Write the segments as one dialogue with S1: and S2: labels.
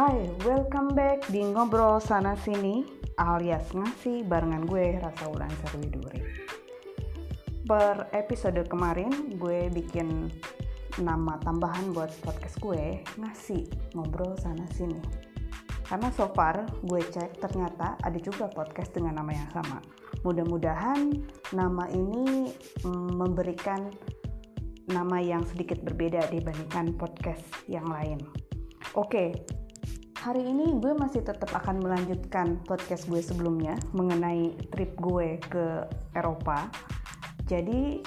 S1: Hai, welcome back di Ngobrol Sana Sini alias ngasih barengan gue Rasa Ulan Serwiduri Per episode kemarin gue bikin nama tambahan buat podcast gue Ngasih Ngobrol Sana Sini. Karena so far gue cek ternyata ada juga podcast dengan nama yang sama. Mudah-mudahan nama ini mm, memberikan nama yang sedikit berbeda dibandingkan podcast yang lain. Oke, hari ini gue masih tetap akan melanjutkan podcast gue sebelumnya mengenai trip gue ke Eropa. Jadi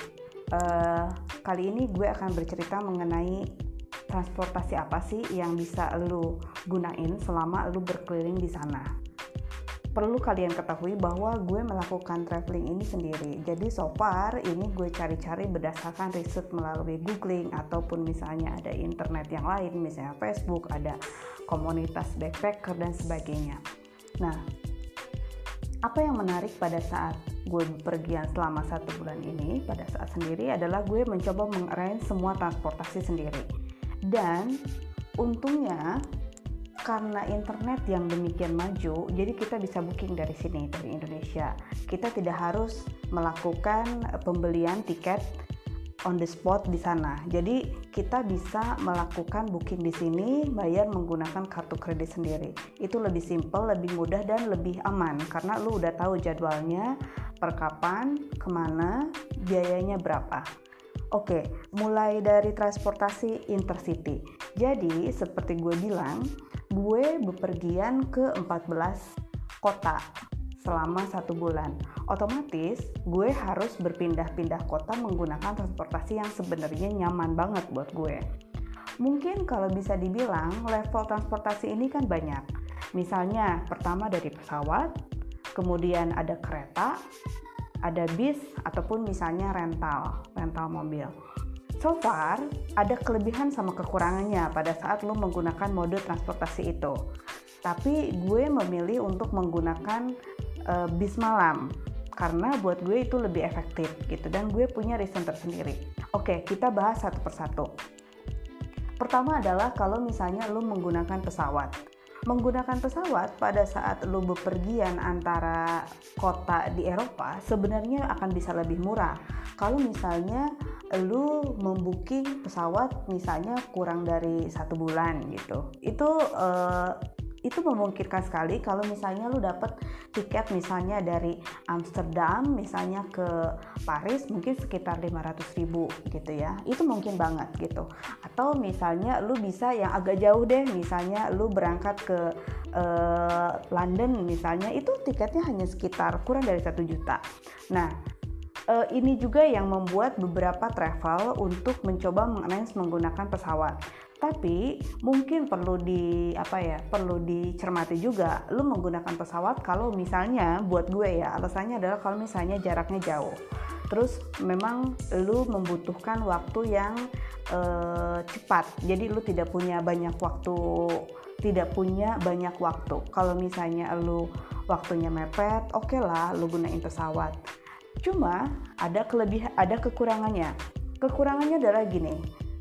S1: uh, kali ini gue akan bercerita mengenai transportasi apa sih yang bisa lo gunain selama lo berkeliling di sana perlu kalian ketahui bahwa gue melakukan traveling ini sendiri. Jadi so far ini gue cari-cari berdasarkan riset melalui googling ataupun misalnya ada internet yang lain, misalnya Facebook, ada komunitas backpacker dan sebagainya. Nah, apa yang menarik pada saat gue bepergian selama satu bulan ini pada saat sendiri adalah gue mencoba mengarrange semua transportasi sendiri dan untungnya karena internet yang demikian maju, jadi kita bisa booking dari sini, dari Indonesia. Kita tidak harus melakukan pembelian tiket on the spot di sana. Jadi kita bisa melakukan booking di sini, bayar menggunakan kartu kredit sendiri. Itu lebih simple, lebih mudah dan lebih aman karena lu udah tahu jadwalnya, per kapan, ke mana, biayanya berapa. Oke, mulai dari transportasi intercity. Jadi seperti gue bilang, gue bepergian ke 14 kota selama satu bulan. Otomatis gue harus berpindah-pindah kota menggunakan transportasi yang sebenarnya nyaman banget buat gue. Mungkin kalau bisa dibilang level transportasi ini kan banyak. Misalnya pertama dari pesawat, kemudian ada kereta, ada bis ataupun misalnya rental, rental mobil. So far, ada kelebihan sama kekurangannya pada saat lo menggunakan mode transportasi itu. Tapi gue memilih untuk menggunakan uh, bis malam karena buat gue itu lebih efektif gitu dan gue punya reason tersendiri. Oke, kita bahas satu persatu. Pertama adalah kalau misalnya lo menggunakan pesawat. Menggunakan pesawat pada saat lo bepergian antara kota di Eropa sebenarnya akan bisa lebih murah. Kalau misalnya lu membooking pesawat misalnya kurang dari satu bulan gitu itu uh, itu memungkinkan sekali kalau misalnya lu dapet tiket misalnya dari Amsterdam misalnya ke Paris mungkin sekitar 500 ribu gitu ya. Itu mungkin banget gitu. Atau misalnya lu bisa yang agak jauh deh misalnya lu berangkat ke uh, London misalnya itu tiketnya hanya sekitar kurang dari satu juta. Nah uh, ini juga yang membuat beberapa travel untuk mencoba mengarrange menggunakan pesawat. Tapi mungkin perlu di apa ya, perlu dicermati juga. Lu menggunakan pesawat kalau misalnya buat gue ya, alasannya adalah kalau misalnya jaraknya jauh. Terus memang lu membutuhkan waktu yang uh, cepat. Jadi lu tidak punya banyak waktu tidak punya banyak waktu. Kalau misalnya lu waktunya mepet, oke okay lah lu gunain pesawat Cuma ada kelebihan, ada kekurangannya. Kekurangannya adalah gini,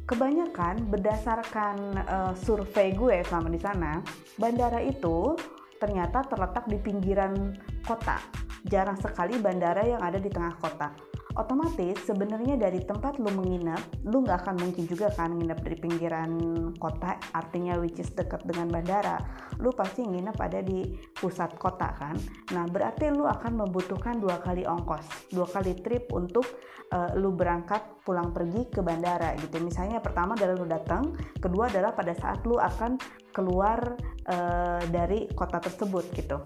S1: kebanyakan berdasarkan uh, survei gue selama di sana, bandara itu ternyata terletak di pinggiran kota. Jarang sekali bandara yang ada di tengah kota otomatis sebenarnya dari tempat lu menginap lu nggak akan mungkin juga kan nginep dari pinggiran kota artinya which is dekat dengan bandara. Lu pasti nginep ada di pusat kota kan. Nah berarti lu akan membutuhkan dua kali ongkos dua kali trip untuk uh, lu berangkat pulang pergi ke bandara gitu. Misalnya pertama adalah lu datang kedua adalah pada saat lu akan keluar uh, dari kota tersebut gitu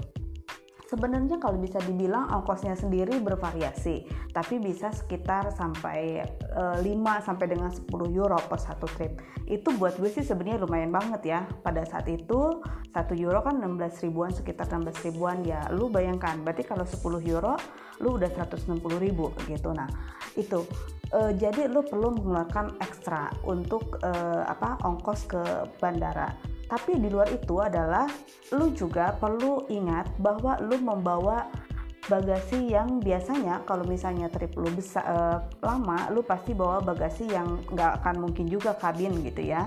S1: Sebenarnya kalau bisa dibilang ongkosnya sendiri bervariasi, tapi bisa sekitar sampai e, eh, 5 sampai dengan 10 euro per satu trip. Itu buat gue sih sebenarnya lumayan banget ya. Pada saat itu 1 euro kan 16 ribuan, sekitar 16 ribuan ya. Lu bayangkan, berarti kalau 10 euro lu udah 160 ribu gitu. Nah, itu e, jadi lu perlu mengeluarkan ekstra untuk e, apa ongkos ke bandara tapi di luar itu adalah lu juga perlu ingat bahwa lu membawa bagasi yang biasanya kalau misalnya trip lu besar uh, lama lu pasti bawa bagasi yang nggak akan mungkin juga kabin gitu ya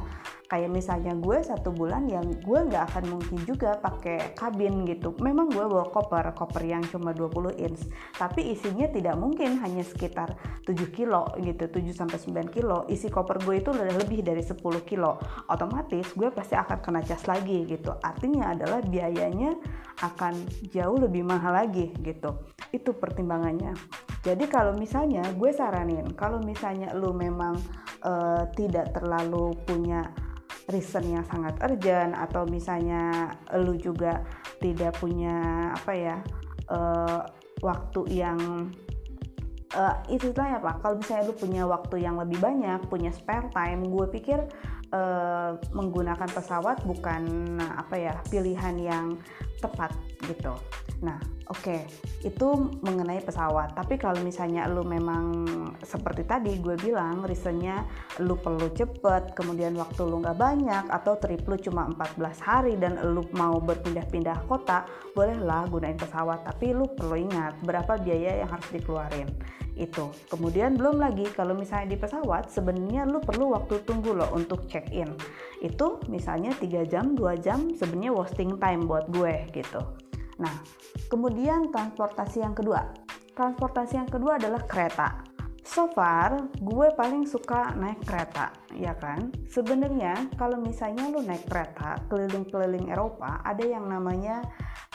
S1: kayak misalnya gue satu bulan yang gue nggak akan mungkin juga pakai kabin gitu. Memang gue bawa koper koper yang cuma 20 inch tapi isinya tidak mungkin hanya sekitar 7 kilo gitu 7 sampai 9 kilo. Isi koper gue itu udah lebih dari 10 kilo. Otomatis gue pasti akan kena cas lagi gitu. Artinya adalah biayanya akan jauh lebih mahal lagi gitu. Itu pertimbangannya. Jadi kalau misalnya gue saranin kalau misalnya lu memang uh, tidak terlalu punya reason yang sangat urgent atau misalnya lu juga tidak punya apa ya uh, waktu yang uh, istilahnya apa? Kalau misalnya lu punya waktu yang lebih banyak punya spare time gue pikir uh, menggunakan pesawat bukan apa ya pilihan yang tepat gitu nah oke. Okay, itu mengenai pesawat. Tapi kalau misalnya lu memang seperti tadi gue bilang reasonnya lu perlu cepet kemudian waktu lu nggak banyak atau trip lu cuma 14 hari dan lu mau berpindah-pindah kota bolehlah gunain pesawat. Tapi lu perlu ingat berapa biaya yang harus dikeluarin. Itu. Kemudian belum lagi kalau misalnya di pesawat sebenarnya lu perlu waktu tunggu loh untuk check in itu misalnya 3 jam 2 jam sebenarnya wasting time buat gue gitu Nah, kemudian transportasi yang kedua. Transportasi yang kedua adalah kereta. So far, gue paling suka naik kereta, ya kan? Sebenarnya kalau misalnya lu naik kereta keliling-keliling Eropa, ada yang namanya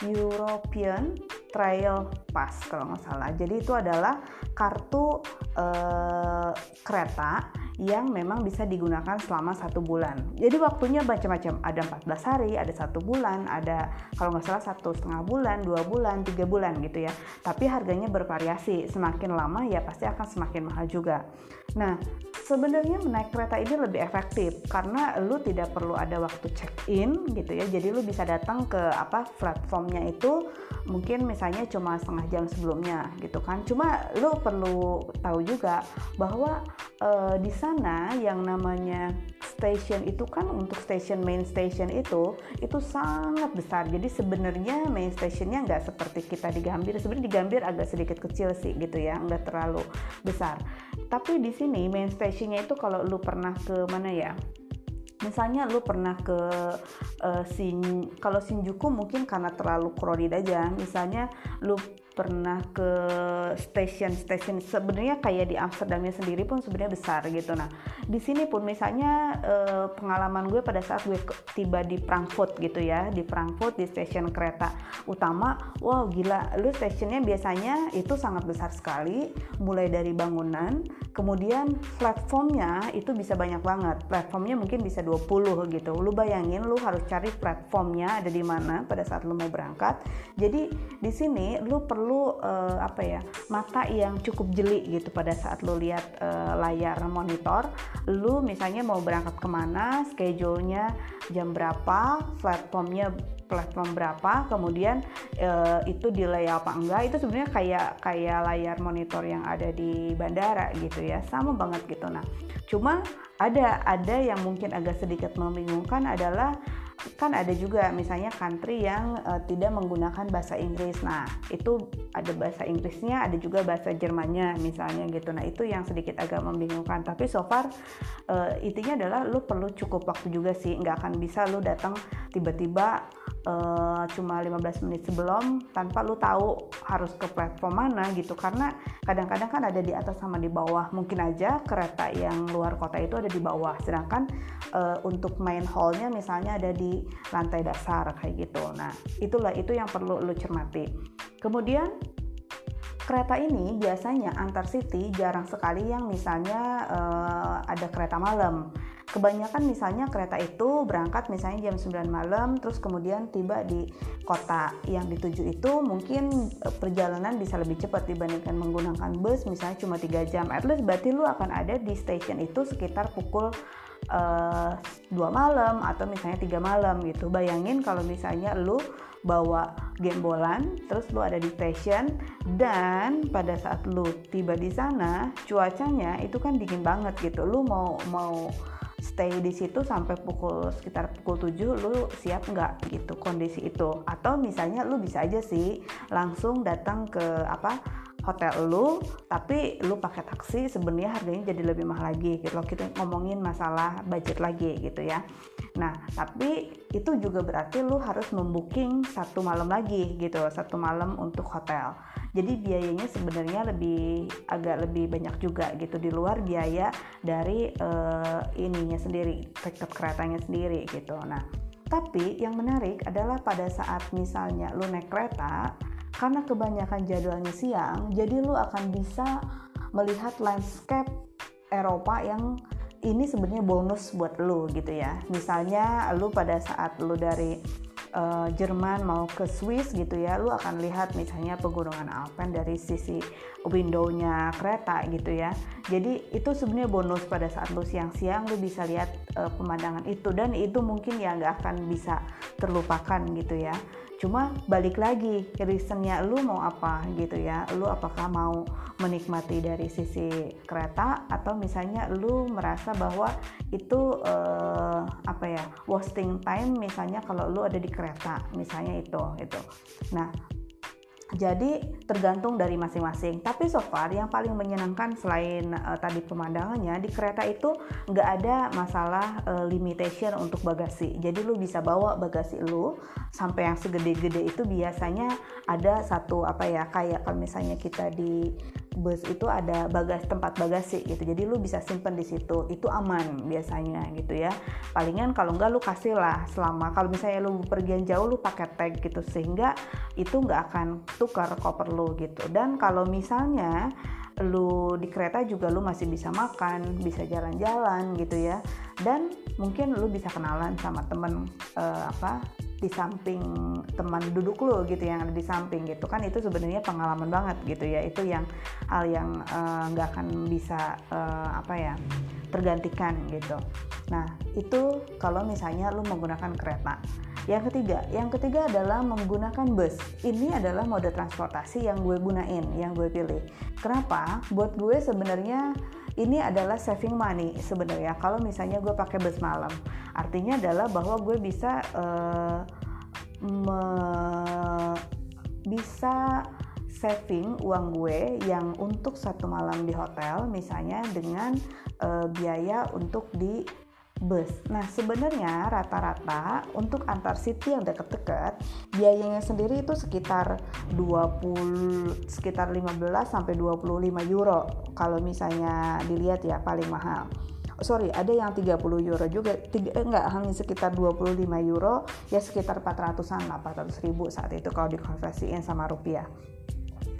S1: European Trail Pass kalau nggak salah. Jadi itu adalah kartu uh, kereta yang memang bisa digunakan selama satu bulan. Jadi waktunya macam-macam. Ada 14 hari, ada satu bulan, ada kalau nggak salah satu setengah bulan, dua bulan, tiga bulan gitu ya. Tapi harganya bervariasi. Semakin lama ya pasti akan semakin mahal juga. Nah, sebenarnya menaik kereta ini lebih efektif karena lu tidak perlu ada waktu check in gitu ya. Jadi lu bisa datang ke apa platformnya itu mungkin misalnya cuma setengah jam sebelumnya gitu kan. Cuma lu perlu tahu juga bahwa e, di sana yang namanya station itu kan untuk station main station itu itu sangat besar. Jadi sebenarnya main stationnya nggak seperti kita di Gambir. Sebenarnya di Gambir agak sedikit kecil sih gitu ya, nggak terlalu besar. Tapi di sini main stationnya itu kalau lu pernah ke mana ya? misalnya lu pernah ke uh, kalau Shinjuku mungkin karena terlalu crowded aja misalnya lu pernah ke stasiun-stasiun sebenarnya kayak di Amsterdamnya sendiri pun sebenarnya besar gitu. Nah di sini pun misalnya eh, pengalaman gue pada saat gue tiba di Frankfurt gitu ya di Frankfurt di stasiun kereta utama wow gila lu stasiunnya biasanya itu sangat besar sekali mulai dari bangunan kemudian platformnya itu bisa banyak banget. Platformnya mungkin bisa 20 gitu. Lu bayangin lu harus cari platformnya ada di mana pada saat lu mau berangkat. Jadi di sini lu perlu perlu uh, apa ya mata yang cukup jeli gitu pada saat lu lihat uh, layar monitor lu misalnya mau berangkat ke mana schedule-nya jam berapa platformnya platform berapa kemudian uh, itu delay apa enggak itu sebenarnya kayak kayak layar monitor yang ada di bandara gitu ya sama banget gitu. Nah cuma ada ada yang mungkin agak sedikit membingungkan adalah kan ada juga misalnya country yang uh, tidak menggunakan bahasa Inggris. Nah, itu ada bahasa Inggrisnya, ada juga bahasa Jermannya misalnya gitu. Nah, itu yang sedikit agak membingungkan. Tapi so far uh, intinya adalah lu perlu cukup waktu juga sih. Nggak akan bisa lu datang tiba-tiba uh, cuma 15 menit sebelum tanpa lu tahu harus ke platform mana gitu. Karena kadang-kadang kan ada di atas sama di bawah. Mungkin aja kereta yang luar kota itu ada di bawah. Sedangkan uh, untuk main hallnya misalnya ada di lantai dasar kayak gitu. Nah itulah itu yang perlu lu cermati. Kemudian kereta ini biasanya antar city jarang sekali yang misalnya uh, ada kereta malam kebanyakan misalnya kereta itu berangkat misalnya jam 9 malam terus kemudian tiba di kota yang dituju itu mungkin e, perjalanan bisa lebih cepat dibandingkan menggunakan bus misalnya cuma 3 jam. At least berarti lu akan ada di stasiun itu sekitar pukul uh, e, 2 malam atau misalnya tiga malam gitu. Bayangin kalau misalnya lu bawa gembolan terus lu ada di stasiun dan pada saat lu tiba di sana cuacanya itu kan dingin banget gitu. Lu mau mau stay di situ sampai pukul sekitar pukul 7 lu siap nggak gitu kondisi itu? Atau misalnya lu bisa aja sih langsung datang ke apa hotel lu tapi lu pakai taksi sebenarnya harganya jadi lebih mahal lagi gitu loh. Kita ngomongin masalah budget lagi gitu ya. Nah tapi itu juga berarti lu harus membooking satu malam lagi gitu satu malam untuk hotel. Jadi biayanya sebenarnya lebih agak lebih banyak juga gitu. Di luar biaya dari uh, ininya sendiri tiket keretanya sendiri gitu. Nah tapi yang menarik adalah pada saat misalnya lu naik kereta karena kebanyakan jadwalnya siang jadi lu akan bisa melihat landscape Eropa yang ini sebenarnya bonus buat lu gitu ya. Misalnya lu pada saat lu dari uh, Jerman mau ke Swiss gitu ya, lu akan lihat misalnya pegunungan Alpen dari sisi windownya kereta gitu ya. Jadi itu sebenarnya bonus pada saat lu siang-siang lu bisa lihat uh, pemandangan itu. Dan itu mungkin ya nggak akan bisa terlupakan gitu ya cuma balik lagi reasonnya lu mau apa gitu ya? Lu apakah mau menikmati dari sisi kereta atau misalnya lu merasa bahwa itu uh, apa ya wasting time misalnya kalau lu ada di kereta misalnya itu itu nah jadi tergantung dari masing-masing. Tapi so far yang paling menyenangkan selain uh, tadi pemandangannya di kereta itu nggak ada masalah uh, limitation untuk bagasi. Jadi lu bisa bawa bagasi lu sampai yang segede-gede itu biasanya ada satu apa ya kayak kalau misalnya kita di bus itu ada bagas tempat bagasi gitu. Jadi lu bisa simpen di situ. Itu aman biasanya gitu ya. Palingan kalau enggak lu kasih lah selama kalau misalnya lu pergian jauh lu pakai tag gitu. Sehingga itu nggak akan tukar koper lu gitu. Dan kalau misalnya lu di kereta juga lu masih bisa makan, bisa jalan-jalan gitu ya. Dan mungkin lu bisa kenalan sama temen uh, apa di samping teman duduk lo gitu yang ada di samping gitu. Kan itu sebenarnya pengalaman banget gitu ya. Itu yang hal yang eh, nggak uh, akan bisa uh, apa ya tergantikan gitu. Nah itu kalau misalnya lo menggunakan kereta. Yang ketiga yang ketiga adalah menggunakan bus. Ini adalah mode transportasi yang gue gunain yang gue pilih. Kenapa? Buat gue sebenarnya ini adalah saving money sebenarnya. Kalau misalnya gue pakai bus malam artinya adalah bahwa gue bisa uh, me, bisa saving uang gue yang untuk satu malam di hotel misalnya dengan uh, biaya untuk di bus. Nah, sebenarnya rata-rata untuk antar city yang dekat-dekat biayanya sendiri itu sekitar 20 sekitar 15 sampai 25 euro kalau misalnya dilihat ya paling mahal. Sorry, ada yang 30 euro juga, tiga, eh, enggak hanya sekitar 25 euro, ya sekitar 400-an 400 ribu saat itu kalau dikonversiin sama rupiah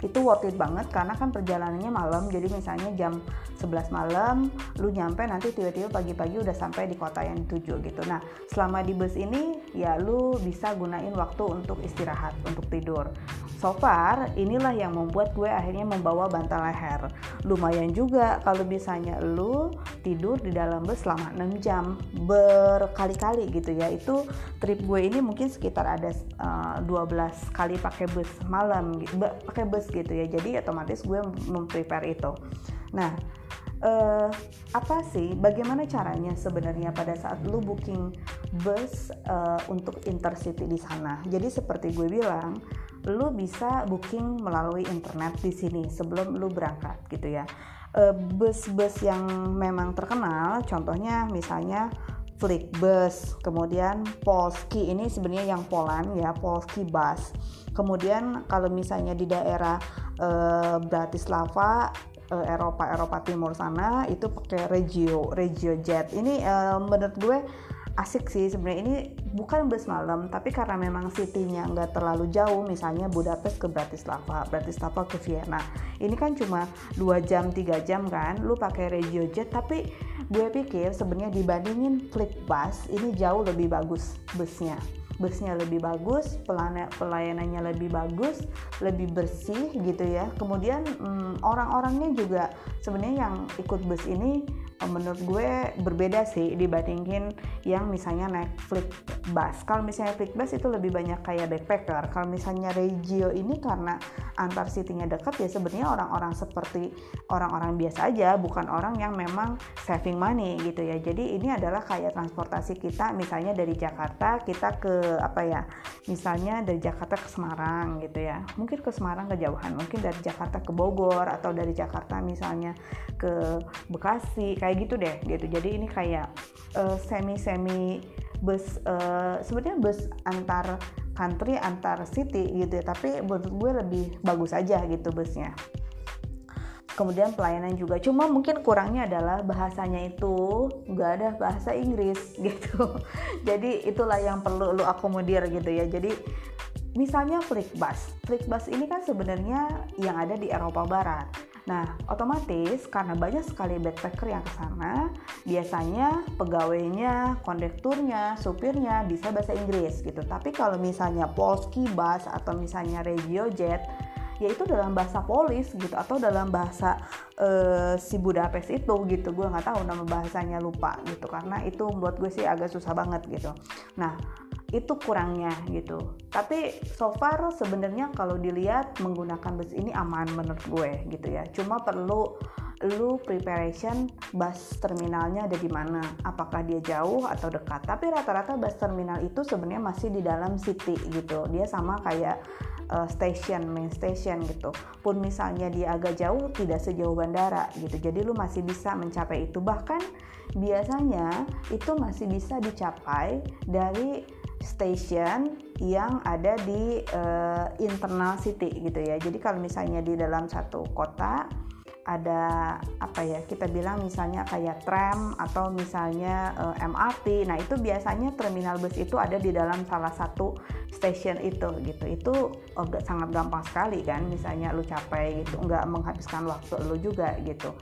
S1: itu worth it banget karena kan perjalanannya malam. Jadi misalnya jam 11 malam lu nyampe nanti tiba-tiba pagi-pagi udah sampai di kota yang dituju gitu. Nah selama di bus ini ya lu bisa gunain waktu untuk istirahat untuk tidur so far inilah yang membuat gue akhirnya membawa bantal leher. Lumayan juga kalau misalnya lu tidur di dalam bus selama 6 jam berkali-kali gitu ya. Itu trip gue ini mungkin sekitar ada uh, eh, 12 kali pakai bus malam pakai bus gitu ya. Jadi otomatis gue memprepare itu. Nah uh, apa sih bagaimana caranya sebenarnya pada saat lu booking bus uh, untuk intercity di sana? Jadi seperti gue bilang lu bisa booking melalui internet di sini sebelum lu berangkat gitu ya uh, bus-bus yang memang terkenal contohnya misalnya Flixbus, kemudian Polski ini sebenarnya yang Poland ya Polski Bus. Kemudian kalau misalnya di daerah e, Bratislava e, Eropa Eropa Timur sana itu pakai Regio Regio Jet. Ini e, menurut gue asik sih sebenarnya. Ini bukan bus malam tapi karena memang city-nya nggak terlalu jauh misalnya Budapest ke Bratislava Bratislava ke Vienna. Ini kan cuma 2 jam 3 jam kan lu pakai regio jet. Tapi gue pikir sebenarnya dibandingin Flixbus ini jauh lebih bagus busnya busnya lebih bagus, pelayanannya lebih bagus, lebih bersih gitu ya. Kemudian hmm, orang-orangnya juga sebenarnya yang ikut bus ini eh, menurut gue berbeda sih dibandingin yang misalnya naik flick bus. Kalau misalnya flick bus itu lebih banyak kayak backpacker. Kalau misalnya regio ini karena antar city-nya dekat ya sebenarnya orang-orang seperti orang-orang biasa aja bukan orang yang memang saving money gitu ya. Jadi ini adalah kayak transportasi kita misalnya dari Jakarta kita apa ya misalnya dari Jakarta ke Semarang gitu ya. Mungkin ke Semarang kejauhan mungkin dari Jakarta ke Bogor atau dari Jakarta misalnya ke Bekasi kayak gitu deh gitu. Jadi ini kayak uh, eh, semi semi bus uh, sebenarnya bus antar country antar city gitu ya. Tapi menurut gue lebih bagus aja gitu busnya kemudian pelayanan juga. Cuma mungkin kurangnya adalah bahasanya itu nggak ada bahasa Inggris gitu. Jadi itulah yang perlu lu akomodir gitu ya. Jadi misalnya Flixbus Flixbus ini kan sebenarnya yang ada di Eropa Barat. Nah, otomatis karena banyak sekali backpacker yang ke sana, biasanya pegawainya, kondekturnya, supirnya bisa bahasa Inggris gitu. Tapi kalau misalnya Polski Bus atau misalnya RegioJet, yaitu dalam bahasa Polis gitu atau dalam bahasa uh, si Budapest itu gitu. Gue nggak tahu nama bahasanya lupa gitu. Karena itu buat gue sih agak susah banget gitu. Nah itu kurangnya gitu. Tapi so far sebenarnya kalau dilihat menggunakan bus ini aman menurut gue gitu ya. Cuma perlu lu preparation bus terminalnya ada di mana? Apakah dia jauh atau dekat? Tapi rata-rata bus terminal itu sebenarnya masih di dalam city gitu. Dia sama kayak uh, station main station gitu. Pun misalnya dia agak jauh tidak sejauh bandara gitu. Jadi lu masih bisa mencapai itu. Bahkan biasanya itu masih bisa dicapai dari station yang ada di uh, internal city gitu ya. Jadi kalau misalnya di dalam satu kota ada apa ya kita bilang misalnya kayak tram atau misalnya uh, eh, MRT. Nah itu biasanya terminal bus itu ada di dalam salah satu station itu gitu. Itu oh, sangat gampang sekali kan. Misalnya lu capai itu nggak menghabiskan waktu lu juga gitu.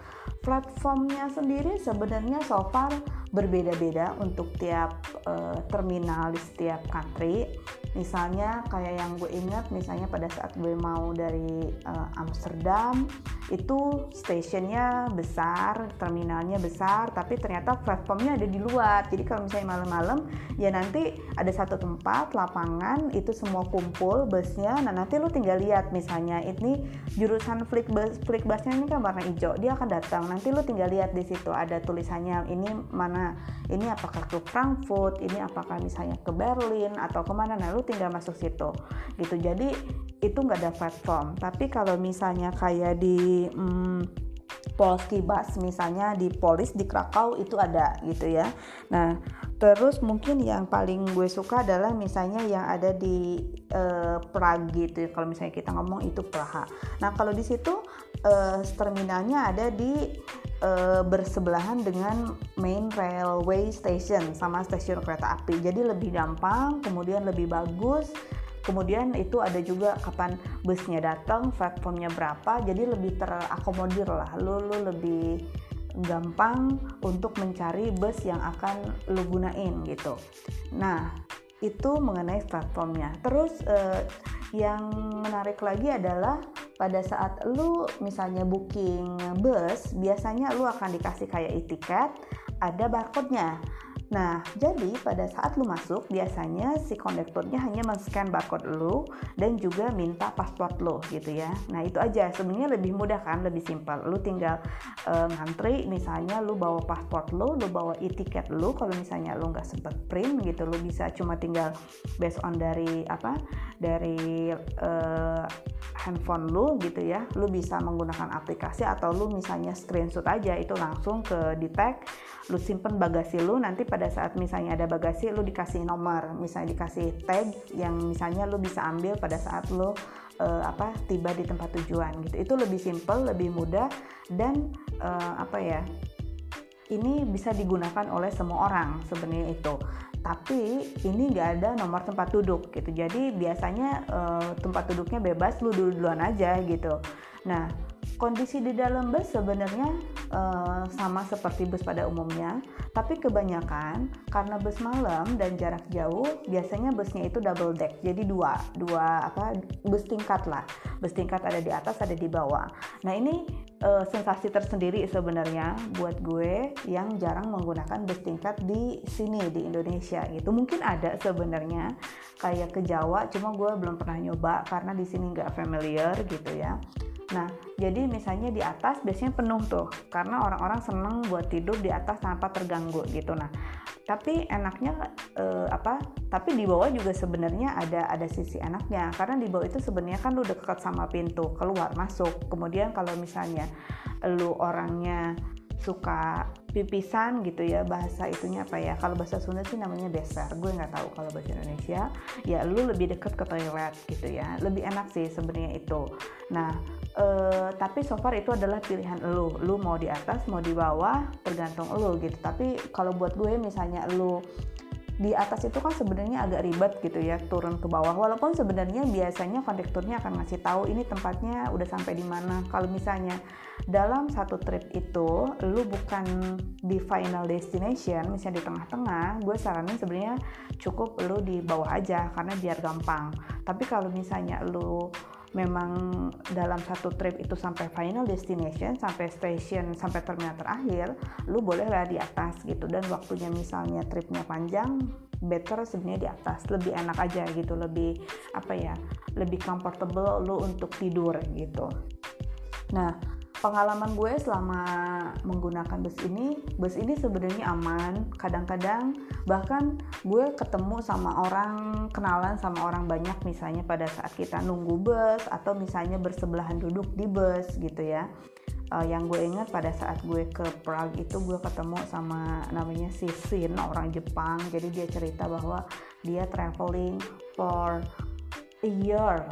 S1: Platformnya sendiri sebenarnya so far berbeda-beda untuk tiap uh, terminal di setiap country. Misalnya kayak yang gue ingat, misalnya pada saat gue mau dari uh, Amsterdam, itu stationnya besar, terminalnya besar, tapi ternyata platformnya ada di luar. Jadi kalau misalnya malam-malam, ya nanti ada satu tempat lapangan itu semua kumpul busnya. Nah nanti lu tinggal lihat misalnya ini jurusan flick bus, flick busnya ini kan warna hijau, dia akan datang. Nanti lu tinggal lihat di situ ada tulisannya ini mana ini apakah ke Frankfurt ini apakah misalnya ke Berlin atau ke mana nah lu tinggal masuk situ gitu. Jadi itu nggak ada platform. Tapi kalau misalnya kayak di hmm, Polski Bus misalnya di Polis di Krakow itu ada gitu ya. Nah, terus mungkin yang paling gue suka adalah misalnya yang ada di uh, Prague gitu. Kalau misalnya kita ngomong itu Praha. Nah, kalau di situ uh, terminalnya ada di uh, bersebelahan dengan main railway station sama stasiun kereta api. Jadi lebih gampang, kemudian lebih bagus kemudian itu ada juga kapan busnya datang platformnya berapa jadi lebih terakomodir lah lu, lu lebih gampang untuk mencari bus yang akan lu gunain gitu. Nah itu mengenai platformnya. Terus eh, yang menarik lagi adalah pada saat lu misalnya booking bus biasanya lu akan dikasih kayak e-tiket ada barcode-nya Nah, jadi pada saat lu masuk, biasanya si kondekturnya hanya men-scan barcode lu dan juga minta paspor lu gitu ya. Nah, itu aja. Sebenarnya lebih mudah kan, lebih simpel. Lu tinggal uh, ngantri, misalnya lu bawa paspor lu, lu bawa e-tiket lu. Kalau misalnya lu nggak sempet print gitu, lu bisa cuma tinggal based on dari apa? Dari uh, handphone lu gitu ya. Lu bisa menggunakan aplikasi atau lu misalnya screenshot aja itu langsung ke detect, lu simpen bagasi lu nanti pada pada saat misalnya ada bagasi lu dikasih nomor. Misalnya dikasih tag yang misalnya lu bisa ambil pada saat lu uh, apa tiba di tempat tujuan gitu. Itu lebih simple lebih mudah dan uh, apa ya ini bisa digunakan oleh semua orang sebenarnya itu. Tapi ini nggak ada nomor tempat duduk gitu. Jadi biasanya uh, tempat duduknya bebas lu dulu duluan aja gitu. Nah, kondisi di dalam bus sebenarnya uh, sama seperti bus pada umumnya, tapi kebanyakan karena bus malam dan jarak jauh, biasanya busnya itu double deck, jadi dua, dua apa bus tingkat lah, bus tingkat ada di atas, ada di bawah. Nah ini uh, sensasi tersendiri sebenarnya buat gue yang jarang menggunakan bus tingkat di sini di Indonesia gitu. Mungkin ada sebenarnya kayak ke Jawa, cuma gue belum pernah nyoba karena di sini nggak familiar gitu ya. Nah, jadi misalnya di atas biasanya penuh tuh, karena orang-orang seneng buat tidur di atas tanpa terganggu gitu. Nah, tapi enaknya eh, apa? Tapi di bawah juga sebenarnya ada ada sisi enaknya, karena di bawah itu sebenarnya kan lu dekat sama pintu keluar masuk. Kemudian kalau misalnya lu orangnya suka pipisan gitu ya bahasa itunya apa ya? Kalau bahasa Sunda sih namanya beser gue nggak tahu kalau bahasa Indonesia. Ya lu lebih deket ke toilet gitu ya. Lebih enak sih sebenarnya itu. Nah uh, tapi so far itu adalah pilihan lu. Lu mau di atas mau di bawah tergantung lu gitu. Tapi kalau buat gue misalnya lu di atas itu kan sebenarnya agak ribet gitu ya turun ke bawah. Walaupun sebenarnya biasanya kondekturnya akan ngasih tahu ini tempatnya udah sampai di mana. Kalau misalnya dalam satu trip itu lu bukan di final destination misalnya di tengah-tengah gue saranin sebenarnya cukup lu di bawah aja karena biar gampang. Tapi kalau misalnya lu memang dalam satu trip itu sampai final destination, sampai station, sampai terminal terakhir, lu bolehlah di atas gitu. Dan waktunya misalnya tripnya panjang, better sebenarnya di atas, lebih enak aja gitu, lebih apa ya, lebih comfortable lu untuk tidur gitu. Nah, pengalaman gue selama menggunakan bus ini bus ini sebenarnya aman. Kadang-kadang bahkan gue ketemu sama orang kenalan sama orang banyak misalnya pada saat kita nunggu bus atau misalnya bersebelahan duduk di bus gitu ya. Uh, yang gue ingat pada saat gue ke Prague itu gue ketemu sama namanya si Sin orang Jepang. Jadi dia cerita bahwa dia traveling for a year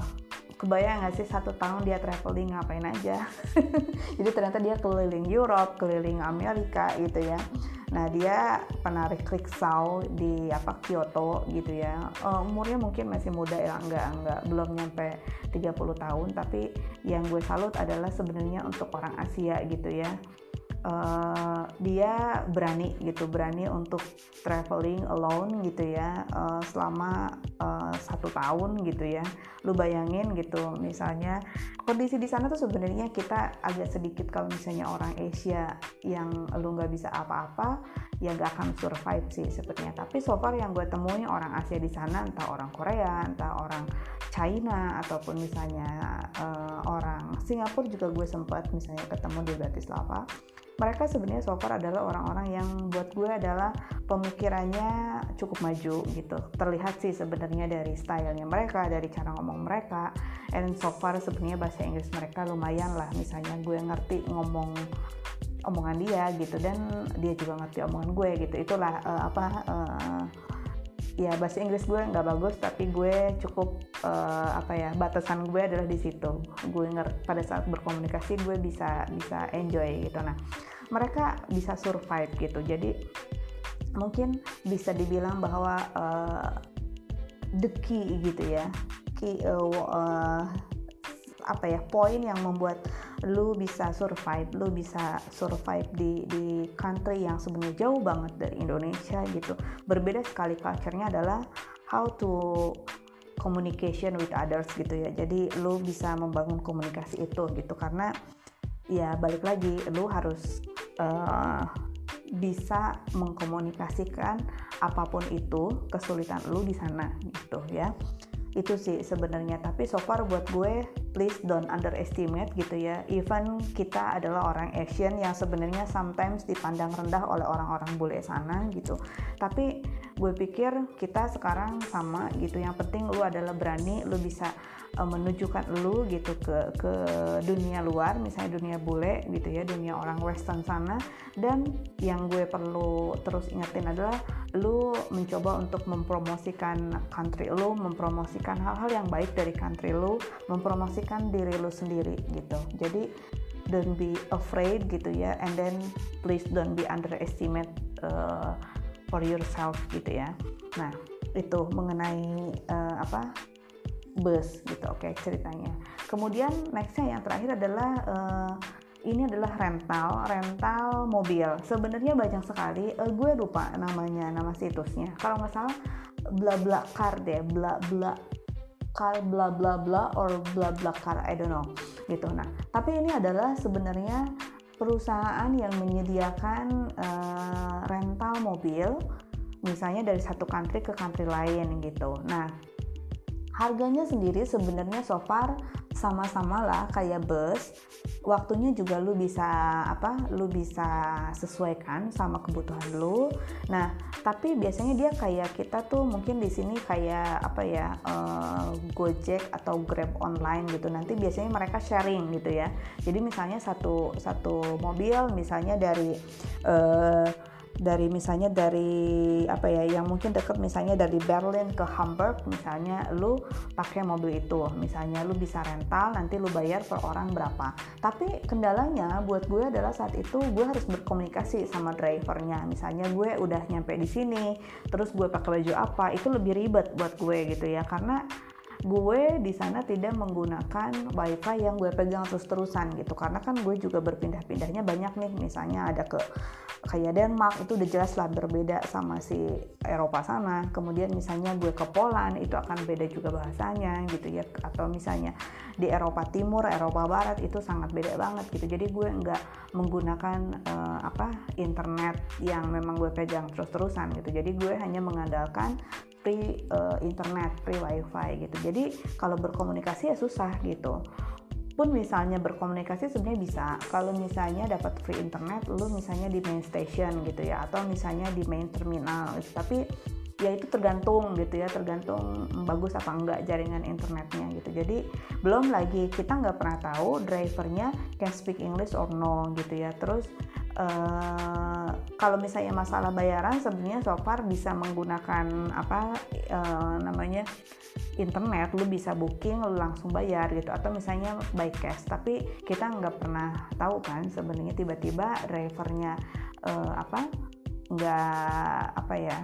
S1: kebayang gak sih satu tahun dia traveling ngapain aja? Jadi ternyata dia keliling Europe keliling Amerika gitu ya. Nah dia penarik rickshaw di apa Kyoto gitu ya. Uh, umurnya mungkin masih muda ya enggak enggak belum nyampe 30 tahun. Tapi yang gue salut adalah sebenarnya untuk orang Asia gitu ya uh, dia berani gitu berani untuk traveling alone gitu ya uh, selama uh, satu tahun gitu ya. Lu bayangin gitu misalnya kondisi di sana tuh sebenarnya kita agak sedikit kalau misalnya orang Asia yang lu nggak bisa apa-apa ya gak akan survive sih sepertinya. Tapi so far yang gue temui orang Asia di sana entah orang Korea entah orang China ataupun misalnya uh, orang Singapura juga gue sempat misalnya ketemu di Bratislava mereka sebenarnya so far adalah orang-orang yang buat gue adalah pemikirannya cukup maju gitu. Terlihat sih sebenarnya dari stylenya mereka dari cara ngomong mereka and so far sebenarnya bahasa Inggris mereka lumayan lah. Misalnya gue ngerti ngomong omongan dia gitu dan dia juga ngerti omongan gue gitu. Itulah uh, apa uh, ya bahasa Inggris gue nggak bagus tapi gue cukup uh, apa ya batasan gue adalah di situ. Gue ngerti pada saat berkomunikasi gue bisa bisa enjoy gitu. Nah mereka bisa survive gitu. Jadi mungkin bisa dibilang bahwa uh, the key gitu ya. Key uh, uh, apa ya poin yang membuat lu bisa survive, lu bisa survive di di country yang sebenarnya jauh banget dari Indonesia gitu. Berbeda sekali culture-nya adalah how to communication with others gitu ya. Jadi lu bisa membangun komunikasi itu gitu karena ya balik lagi lu harus uh, bisa mengkomunikasikan apa pun itu kesulitan lu di sana gitu ya itu sih sebenarnya. Tapi so far buat gue please don't underestimate gitu ya. Even kita adalah orang Asian yang sebenarnya sometimes dipandang rendah oleh orang-orang bule sana gitu. Tapi gue pikir kita sekarang sama gitu. Yang penting lu adalah berani lu bisa uh, menunjukkan lu gitu ke ke dunia luar misalnya dunia bule gitu ya dunia orang western sana. Dan yang gue perlu terus ingetin adalah lu mencoba untuk mempromosikan country lu mempromosikan hal-hal yang baik dari country lu mempromosikan diri lu sendiri gitu. Jadi don't be afraid gitu ya. And then please don't be underestimate uh, for yourself gitu ya. Nah itu mengenai uh, apa? Bus gitu. Oke okay, ceritanya. Kemudian nextnya yang terakhir adalah uh, ini adalah rental rental mobil. Sebenarnya banyak sekali. Uh, gue lupa namanya nama situsnya. Kalau nggak salah bla bla car deh bla bla car bla bla bla or bla bla car I don't know gitu. Nah tapi ini adalah sebenarnya perusahaan yang menyediakan uh, rental mobil misalnya dari satu country ke country lain gitu. Nah harganya sendiri sebenarnya so far sama-sama lah kayak bus. Waktunya juga lu bisa apa lu bisa sesuaikan sama kebutuhan lu. Nah tapi biasanya dia kayak kita tuh mungkin di sini kayak apa ya uh, Gojek atau Grab online gitu. Nanti biasanya mereka sharing gitu ya. Jadi misalnya satu satu mobil misalnya dari uh, dari misalnya dari apa ya yang mungkin deket misalnya dari Berlin ke Hamburg misalnya lu pakai mobil itu. Misalnya lu bisa rental nanti lu bayar per orang berapa. Tapi kendalanya buat gue adalah saat itu gue harus berkomunikasi sama drivernya. Misalnya gue udah nyampe di sini terus gue pakai baju apa itu lebih ribet buat gue gitu ya. Karena gue di sana tidak menggunakan wifi yang gue pegang terus-terusan gitu. Karena kan gue juga berpindah-pindahnya banyak nih. Misalnya ada ke kayak Denmark itu udah jelas lah berbeda sama si Eropa sana. Kemudian misalnya gue ke Poland itu akan beda juga bahasanya gitu ya. Atau misalnya di Eropa Timur Eropa Barat itu sangat beda banget gitu. Jadi gue nggak menggunakan uh, apa internet yang memang gue pegang terus-terusan gitu. Jadi gue hanya mengandalkan free uh, internet, free wifi gitu. Jadi kalau berkomunikasi ya susah gitu. Pun misalnya berkomunikasi sebenarnya bisa. Kalau misalnya dapat free internet, lu misalnya di main station gitu ya, atau misalnya di main terminal gitu. Tapi ya itu tergantung gitu ya tergantung bagus apa enggak jaringan internetnya gitu jadi belum lagi kita nggak pernah tahu drivernya can speak English or no gitu ya terus uh, kalau misalnya masalah bayaran sebenarnya so far bisa menggunakan apa uh, namanya internet. Lu bisa booking lu langsung bayar gitu. Atau misalnya by cash. Tapi kita nggak pernah tahu kan sebenarnya tiba-tiba drivernya uh, apa nggak apa ya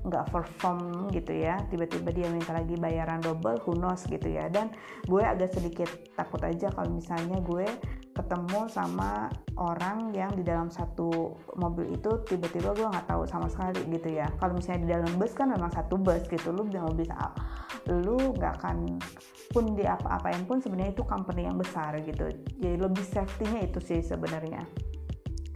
S1: nggak perform gitu ya. Tiba-tiba dia minta lagi bayaran double who knows gitu ya. Dan gue agak sedikit takut aja kalau misalnya gue ketemu sama orang yang di dalam satu mobil itu tiba-tiba gue nggak tahu sama sekali gitu ya. Kalau misalnya di dalam bus kan memang satu bus gitu lu nggak bisa lu nggak akan pun di apa-apain pun sebenarnya itu company yang besar gitu. Jadi lebih safety-nya itu sih sebenarnya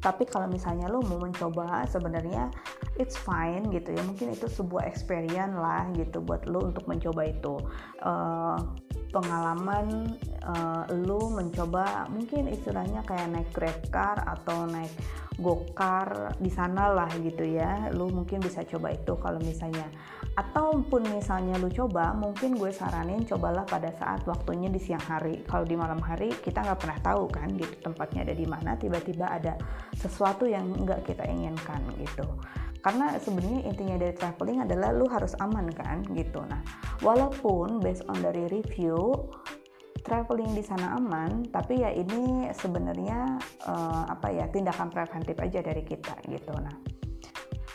S1: tapi kalau misalnya lu mau mencoba sebenarnya it's fine gitu ya. Mungkin itu sebuah experience lah gitu buat lu untuk mencoba itu. Uh, pengalaman uh, lu mencoba mungkin istilahnya kayak naik grab car atau naik gokar di sana lah gitu ya. Lu mungkin bisa coba itu kalau misalnya ataupun misalnya lu coba mungkin gue saranin cobalah pada saat waktunya di siang hari. Kalau di malam hari kita nggak pernah tahu kan gitu tempatnya ada di mana tiba-tiba ada sesuatu yang nggak kita inginkan gitu. Karena sebenarnya intinya dari traveling adalah lu harus aman kan gitu. Nah walaupun based on dari review traveling di sana aman tapi ya ini sebenarnya uh, apa ya tindakan preventif aja dari kita gitu. Nah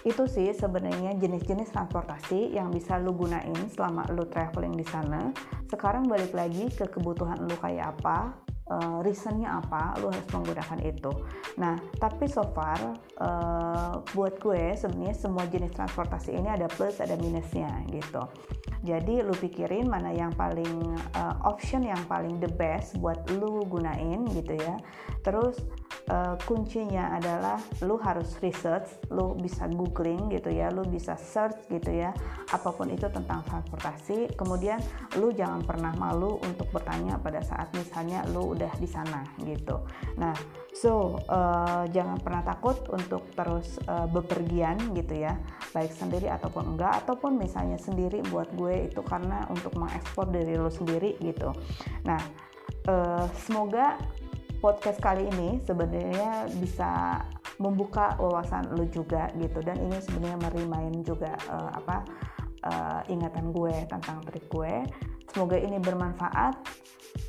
S1: itu sih sebenarnya jenis-jenis transportasi yang bisa lu gunain selama lu traveling di sana. Sekarang balik lagi ke kebutuhan lu kayak apa uh, reasonnya apa lu harus menggunakan itu. Nah tapi so far uh, buat gue sebenarnya semua jenis transportasi ini ada plus ada minusnya gitu. Jadi lu pikirin mana yang paling uh, option yang paling the best buat lu gunain gitu ya. Terus uh, kuncinya adalah lu harus research lu bisa googling gitu ya lu bisa search gitu ya apa pun itu tentang transportasi. Kemudian lu jangan pernah malu untuk bertanya pada saat misalnya lu udah di sana gitu. Nah so uh, jangan pernah takut untuk terus uh, bepergian gitu ya baik sendiri ataupun enggak ataupun misalnya sendiri buat gue itu karena untuk mengekspor dari lo sendiri gitu. Nah uh, semoga podcast kali ini sebenarnya bisa membuka wawasan lo juga gitu dan ini sebenarnya merimain juga uh, apa uh, ingatan gue tentang trik gue semoga ini bermanfaat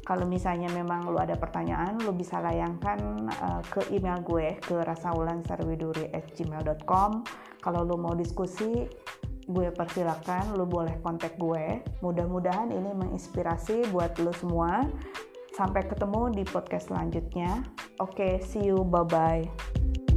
S1: kalau misalnya memang lo ada pertanyaan lo bisa layangkan uh, ke email gue ke rasaulanserwiduri@gmail.com kalau lo mau diskusi gue persilakan lu boleh kontak gue. Mudah-mudahan ini menginspirasi buat lu semua. Sampai ketemu di podcast selanjutnya. Oke, okay, see you. Bye-bye.